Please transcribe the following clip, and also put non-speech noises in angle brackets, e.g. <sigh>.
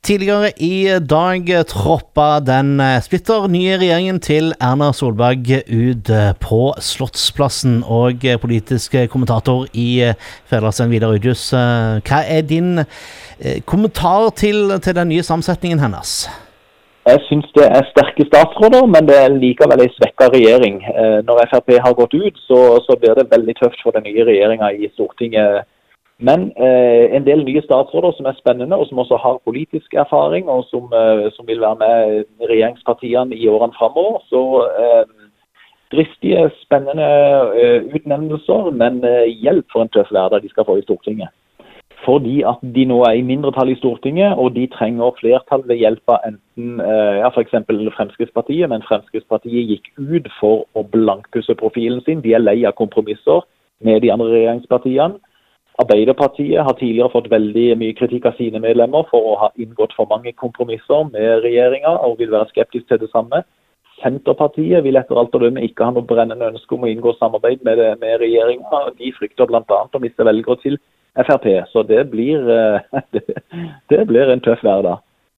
Tidligere i dag troppa den eh, splitter nye regjeringen til Erna Solberg ut eh, på Slottsplassen. Og eh, politisk kommentator i Fedrelandsvennen, Vidar Udjus, hva er din kommentar til, til den nye sammensetningen hennes? Jeg syns det er sterke statsråder, men det er likevel en svekka regjering. Når Frp har gått ut, så, så blir det veldig tøft for den nye regjeringa i Stortinget men eh, en del nye statsråder som er spennende, og som også har politisk erfaring, og som, eh, som vil være med regjeringspartiene i årene framover. Så eh, dristige, spennende eh, utnevnelser, men eh, hjelp for en tøff hverdag de skal få i Stortinget. Fordi at de nå er i mindretall i Stortinget, og de trenger flertall ved hjelp av enten eh, ja, f.eks. Fremskrittspartiet, men Fremskrittspartiet gikk ut for å blankpusse profilen sin. De er lei av kompromisser med de andre regjeringspartiene. Arbeiderpartiet har tidligere fått veldig mye kritikk av sine medlemmer for å ha inngått for mange kompromisser med regjeringa, og vil være skeptisk til det samme. Senterpartiet vil etter alt å dømme ikke ha noe brennende ønske om å inngå samarbeid med, med regjeringa. De frykter bl.a. å miste velgere til Frp. Så det blir, <laughs> det, det blir en tøff hverdag.